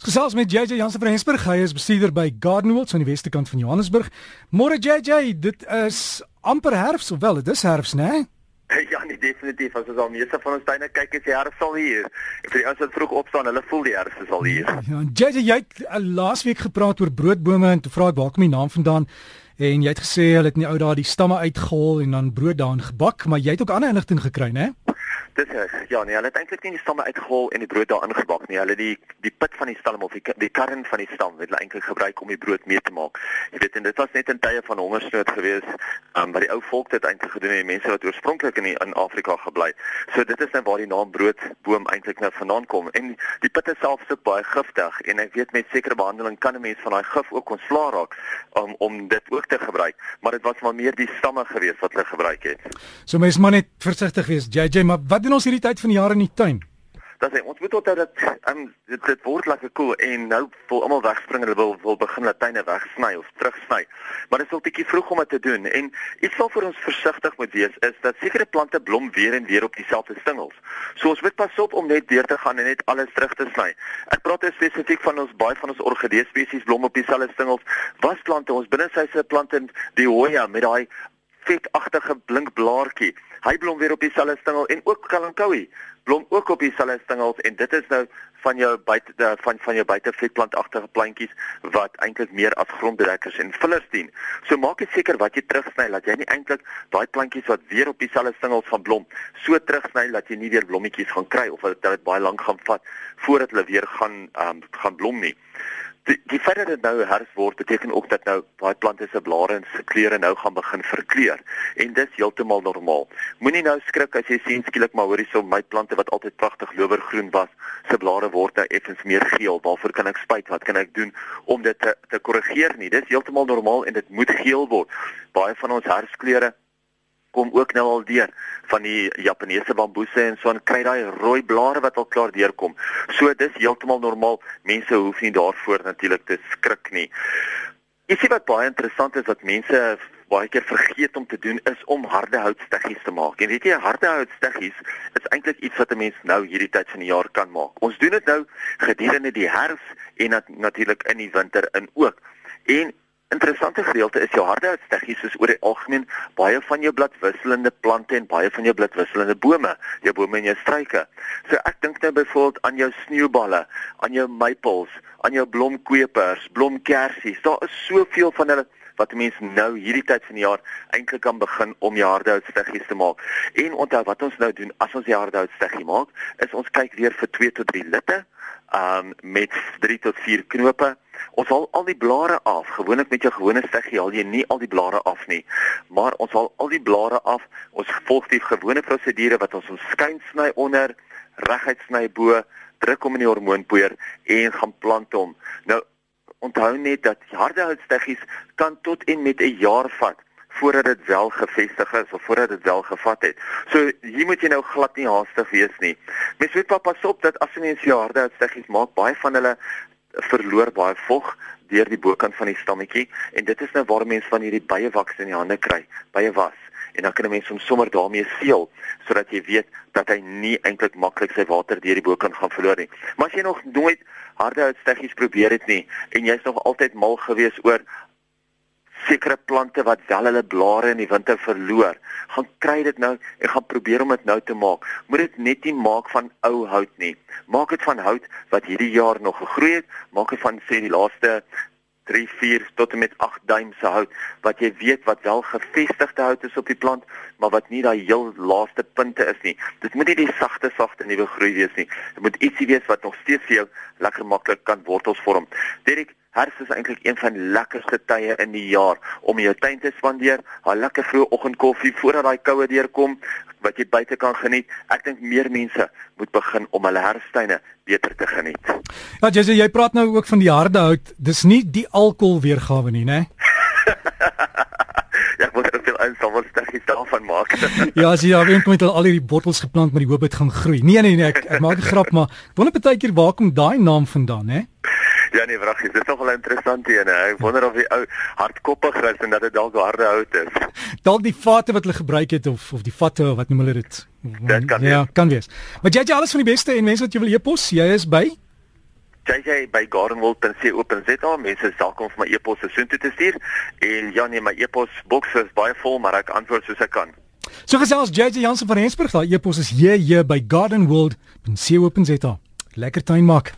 Gesels met JJ Jansen van Rensburg. Hy is bestuurder by Gardenwoods aan die weste kant van Johannesburg. Môre JJ, dit is amper herfs, of wel, dit is herfs, né? Nee? Ja, nee, definitief. As ons al meeste van ons tuine kyk, is die herfs al hier. En vir die ouens wat vroeg opstaan, hulle voel die herfs is al hier. Ja, JJ, jy het uh, laasweek gepraat oor broodbome en toe vra ek waar kom die naam vandaan? En jy het gesê hulle het in die ou dae die stamme uitgehol en dan brood daarin gebak, maar jy het ook ander inligting gekry, né? Dis. Ja, nee, hulle het eintlik nie die stamme uitgehol en die brood daarin gebak nie. Hulle die die pit van die stam of die die kern van die stam het hulle eintlik gebruik om die brood mee te maak. Jy weet, en dit was net in tye van hongersnood gewees, um, wat die ou volk dit eintlik gedoen het, mense wat oorspronklik in die, in Afrika gebly. So dit is nou waar die naam broodboom eintlik nou vandaan kom. En die pit self is baie giftig en ek weet met sekere behandeling kan 'n mens van daai gif ook ontslaa raak um, om dit ook te gebruik, maar dit was maar meer die stamme gewees wat hulle gebruik het. So mens moet net versigtig wees, JJ, maar wat doen ons hierdie tyd van die jaar in die tuin? Dat sê ons moet onthou dat um, dit dit word lekker koel cool, en nou wil almal wegspring hulle wil wil begin hulle tuine wegsny of terugsny. Maar dit is al bietjie vroeg om dit te doen en iets wat vir ons versigtig moet wees is dat sekere plante blom weer en weer op dieselfde stingels. So ons moet pas op om net deur te gaan en net alles terug te sny. Ek praat spesifiek van ons baie van ons orgidee spesies blom op dieselfde stingels. Wasplante, ons binnesyse plante, die hoya met daai vetagtige blink blaartjie. Hy blom weer op dieselfde stingel en ook kalankoui blom ook op dieselfde stingels en dit is nou van jou buite van van jou buitevetplantagtige plantjies wat eintlik meer as grondbedekkers en vullers dien. So maak dit seker wat jy terugsny dat jy nie eintlik daai plantjies wat weer op dieselfde stingels gaan blom, so terugsny dat jy nie weer blommetjies gaan kry of dat dit baie lank gaan vat voordat hulle weer gaan um, gaan blom nie die, die feit dat dit nou herfs word beteken ook dat nou baie plante se blare en se kleure nou gaan begin verkleur en dis heeltemal normaal. Moenie nou skrik as jy sien skielik maar hoorie so my plante wat altyd pragtig lowergroen was, se blare word nou effens meer geel. Waarvoor kan ek spyt? Wat kan ek doen om dit te te korrigeer nie? Dis heeltemal normaal en dit moet geel word. Baie van ons herfskleure kom ook nou al deur van die Japaneese bamboese en so en kry daai rooi blare wat al klaar deurkom. So dis heeltemal normaal. Mense hoef nie daarvoor natuurlik te skrik nie. Sien wat baie interessant is wat mense baie keer vergeet om te doen is om harde houtsteggies te maak. En weet jy, harde houtsteggies is eintlik iets wat 'n mens nou hierdie tyd van die jaar kan maak. Ons doen dit nou gedurende die herfs en nat natuurlik in die winter in ook. En interessante gedeelte is jou harde houtsteggies soos oor die algemeen baie van jou bladwisselende plante en baie van jou bladwisselende bome, jou bome en jou struike. So ek dink nou byvoorbeeld aan jou sneeuballe, aan jou maples, aan jou blomkwepers, blomkersies. Daar is soveel van hulle wat mense nou hierdie tyd van die jaar eintlik kan begin om jou harde houtsteggies te maak. En onthou wat ons nou doen as ons die harde houtsteggie maak, is ons kyk weer vir 2 tot 3 litte, um met 3 tot 4 knope Ons haal al die blare af. Gewoonlik met jou gewone steggie haal jy nie al die blare af nie. Maar ons haal al die blare af. Ons volg die gewone prosedure wat ons ons skyn sny onder, reguit sny bo, druk hom in die hormoonpoeier en gaan plant hom. Nou onthou net dat harde houtsteggies kan tot en met 'n jaar vat voordat dit wel gevestig is of voordat dit wel gevat het. So hier moet jy nou glad nie haastig wees nie. Mens moet pas op dat as jy net jou harde houtsteggies maak, baie van hulle verloor baie vog deur die bokant van die stammetjie en dit is nou waar mense van hierdie baie waks in die hande kry, baie was en dan kan 'n mens hom sommer daarmee seël sodat jy weet dat hy nie eintlik maklik sy water deur die bokant gaan verloor nie. Maar as jy nog nooit harde houtsteggies probeer het nie en jy's nog altyd mal gewees oor sekere plante wat wel hulle blare in die winter verloor, gaan kry dit nou en gaan probeer om dit nou te maak. Moet dit net nie maak van ou hout nie. Maak dit van hout wat hierdie jaar nog gegroei het. Maak dit van sê die laaste 3, 4 tot en met 8 duim se hout wat jy weet wat wel gevestigde hout is op die plant, maar wat nie daai heel laaste punte is nie. Dit moet nie die sagte sagte nuwe groei wees nie. Dit moet ietsie wees wat nog steeds vir jou lekker maklik kan wortels vorm. Dirk Herfs is eintlik een van die lekkerste tye in die jaar om in jou tuin te spandeer. 'n Lekker vroeë oggendkoffie voordat daai koue deurkom wat jy buite kan geniet. Ek dink meer mense moet begin om hulle herfstuine beter te geniet. Ja, Jesse, jy praat nou ook van die harde hout. Dis nie die alkohol weergawe nie, né? ja, ek moet net veel instel stukkies daarvan maak. ja, as jy daar weet met al hierdie bottels geplant met die hoop dit gaan groei. Nee nee nee, ek, ek maak 'n grap, maar wonder baie keer waar kom daai naam vandaan, hè? Ja nee, wraggies, dis nogal interessant hier en ek wonder of die ou hardkoppig is en dat dit dalk harde hout is. Dalk die vate wat hulle gebruik het of of die vatte of wat noem hulle dit? Dit kan ja, wees. kan wees. Maar JJ alles van die beste en mense wat jy wil e-pos, jy is by JJ by gardenwold.co.za. Mense is welkom om my e-pos soontoe te stuur en ja nee, my e-pos boks is baie vol, maar ek antwoord soos ek kan. So gesels JJ Jansen van Rensburg, daai e-pos is jj by gardenworld.co.za. Lekker tuin maak.